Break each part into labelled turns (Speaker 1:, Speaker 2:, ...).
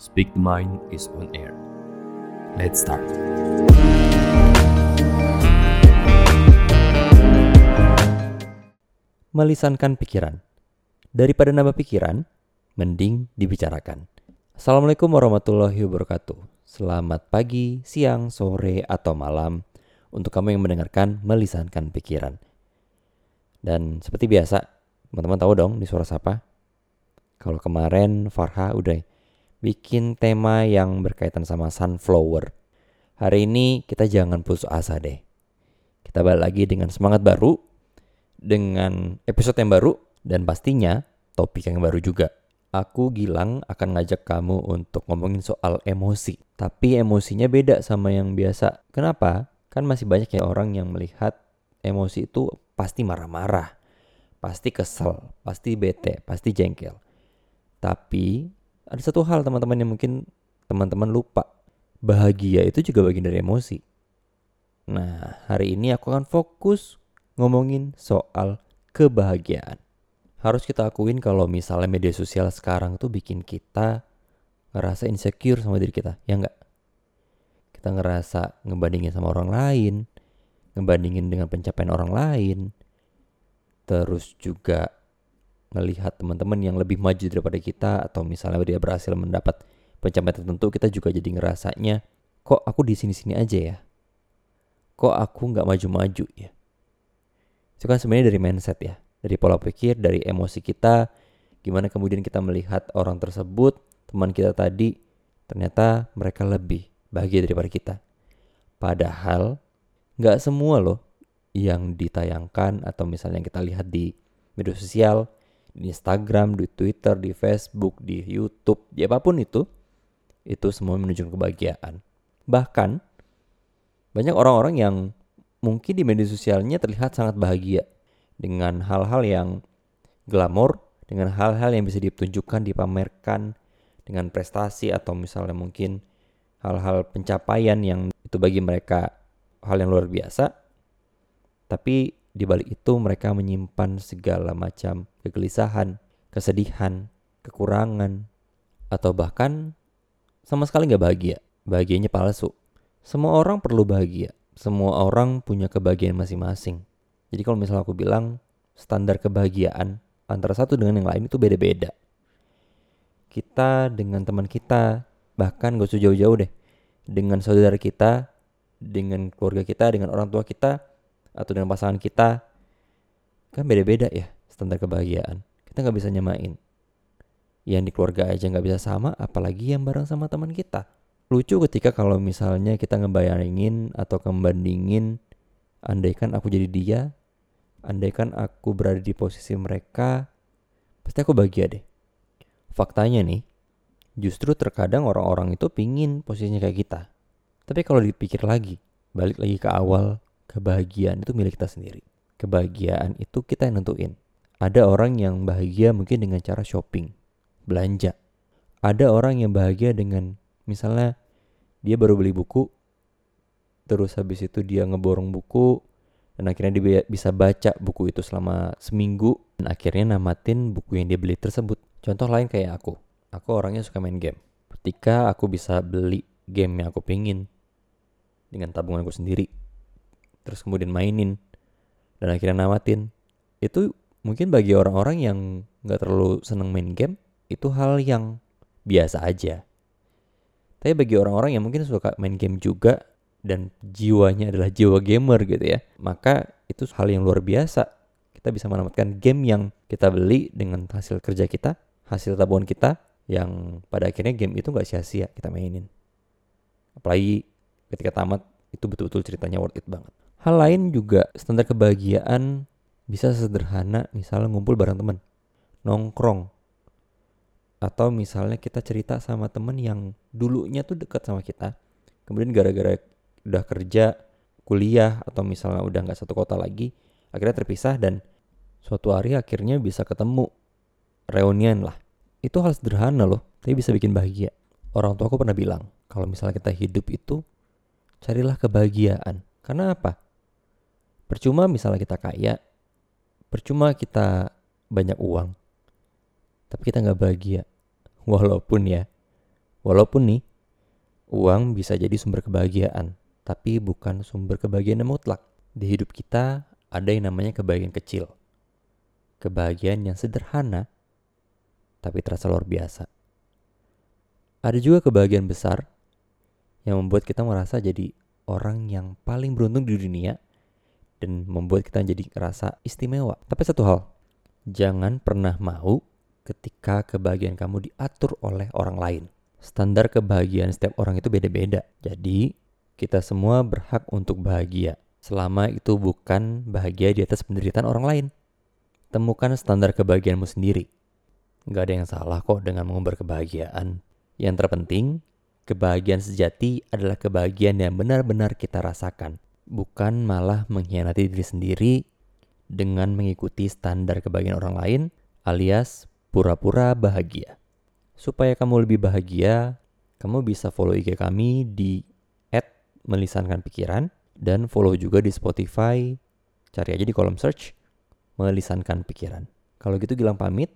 Speaker 1: Speak the Mind is on air. Let's start.
Speaker 2: Melisankan pikiran. Daripada nambah pikiran, mending dibicarakan. Assalamualaikum warahmatullahi wabarakatuh. Selamat pagi, siang, sore, atau malam untuk kamu yang mendengarkan Melisankan Pikiran. Dan seperti biasa, teman-teman tahu dong di suara siapa? Kalau kemarin Farha udah bikin tema yang berkaitan sama sunflower. Hari ini kita jangan putus asa deh. Kita balik lagi dengan semangat baru dengan episode yang baru dan pastinya topik yang baru juga. Aku Gilang akan ngajak kamu untuk ngomongin soal emosi. Tapi emosinya beda sama yang biasa. Kenapa? Kan masih banyak ya orang yang melihat emosi itu pasti marah-marah. Pasti kesel, pasti bete, pasti jengkel. Tapi ada satu hal teman-teman yang mungkin teman-teman lupa. Bahagia itu juga bagian dari emosi. Nah, hari ini aku akan fokus ngomongin soal kebahagiaan. Harus kita akuin kalau misalnya media sosial sekarang tuh bikin kita ngerasa insecure sama diri kita, ya enggak? Kita ngerasa ngebandingin sama orang lain, ngebandingin dengan pencapaian orang lain, terus juga ngelihat teman-teman yang lebih maju daripada kita atau misalnya dia berhasil mendapat pencapaian tertentu kita juga jadi ngerasanya kok aku di sini-sini aja ya kok aku nggak maju-maju ya itu kan sebenarnya dari mindset ya, dari pola pikir, dari emosi kita, gimana kemudian kita melihat orang tersebut, teman kita tadi, ternyata mereka lebih bahagia daripada kita. Padahal nggak semua loh yang ditayangkan atau misalnya yang kita lihat di media sosial, di Instagram, di Twitter, di Facebook, di YouTube, di apa pun itu, itu semua menunjukkan kebahagiaan. Bahkan banyak orang-orang yang mungkin di media sosialnya terlihat sangat bahagia dengan hal-hal yang glamor, dengan hal-hal yang bisa ditunjukkan, dipamerkan dengan prestasi atau misalnya mungkin hal-hal pencapaian yang itu bagi mereka hal yang luar biasa. Tapi di balik itu mereka menyimpan segala macam kegelisahan, kesedihan, kekurangan, atau bahkan sama sekali nggak bahagia. Bahagianya palsu. Semua orang perlu bahagia semua orang punya kebahagiaan masing-masing. Jadi kalau misalnya aku bilang standar kebahagiaan antara satu dengan yang lain itu beda-beda. Kita dengan teman kita, bahkan gak usah jauh-jauh deh, dengan saudara kita, dengan keluarga kita, dengan orang tua kita, atau dengan pasangan kita, kan beda-beda ya standar kebahagiaan. Kita nggak bisa nyamain. Yang di keluarga aja nggak bisa sama, apalagi yang bareng sama teman kita. Lucu ketika kalau misalnya kita ngebayangin atau ngebandingin andaikan aku jadi dia andaikan aku berada di posisi mereka pasti aku bahagia deh. Faktanya nih justru terkadang orang-orang itu pingin posisinya kayak kita. Tapi kalau dipikir lagi balik lagi ke awal kebahagiaan itu milik kita sendiri. Kebahagiaan itu kita yang nentuin ada orang yang bahagia mungkin dengan cara shopping belanja. Ada orang yang bahagia dengan misalnya dia baru beli buku terus habis itu dia ngeborong buku dan akhirnya dia bisa baca buku itu selama seminggu dan akhirnya namatin buku yang dia beli tersebut. Contoh lain kayak aku. Aku orangnya suka main game. Ketika aku bisa beli game yang aku pingin dengan tabunganku sendiri terus kemudian mainin dan akhirnya namatin itu mungkin bagi orang-orang yang nggak terlalu seneng main game itu hal yang biasa aja tapi bagi orang-orang yang mungkin suka main game juga dan jiwanya adalah jiwa gamer gitu ya, maka itu hal yang luar biasa. Kita bisa menamatkan game yang kita beli dengan hasil kerja kita, hasil tabungan kita, yang pada akhirnya game itu nggak sia-sia kita mainin. Apalagi ketika tamat itu betul-betul ceritanya worth it banget. Hal lain juga standar kebahagiaan bisa sederhana misalnya ngumpul bareng teman, nongkrong, atau misalnya kita cerita sama temen yang dulunya tuh dekat sama kita kemudian gara-gara udah kerja kuliah atau misalnya udah nggak satu kota lagi akhirnya terpisah dan suatu hari akhirnya bisa ketemu. Reunian lah. Itu hal sederhana loh tapi bisa bikin bahagia. Orang tua aku pernah bilang kalau misalnya kita hidup itu carilah kebahagiaan. Karena apa? Percuma misalnya kita kaya percuma kita banyak uang tapi kita nggak bahagia walaupun ya Walaupun nih, uang bisa jadi sumber kebahagiaan, tapi bukan sumber kebahagiaan yang mutlak. Di hidup kita ada yang namanya kebahagiaan kecil. Kebahagiaan yang sederhana, tapi terasa luar biasa. Ada juga kebahagiaan besar yang membuat kita merasa jadi orang yang paling beruntung di dunia dan membuat kita jadi merasa istimewa. Tapi satu hal, jangan pernah mau ketika kebahagiaan kamu diatur oleh orang lain. Standar kebahagiaan setiap orang itu beda-beda. Jadi, kita semua berhak untuk bahagia. Selama itu bukan bahagia di atas penderitaan orang lain. Temukan standar kebahagiaanmu sendiri. Gak ada yang salah kok dengan mengumbar kebahagiaan. Yang terpenting, kebahagiaan sejati adalah kebahagiaan yang benar-benar kita rasakan, bukan malah mengkhianati diri sendiri dengan mengikuti standar kebahagiaan orang lain alias pura-pura bahagia. Supaya kamu lebih bahagia, kamu bisa follow IG kami di @melisankan pikiran dan follow juga di Spotify. Cari aja di kolom search melisankan pikiran. Kalau gitu Gilang pamit.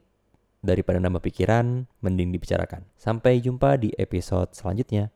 Speaker 2: Daripada nambah pikiran, mending dibicarakan. Sampai jumpa di episode selanjutnya.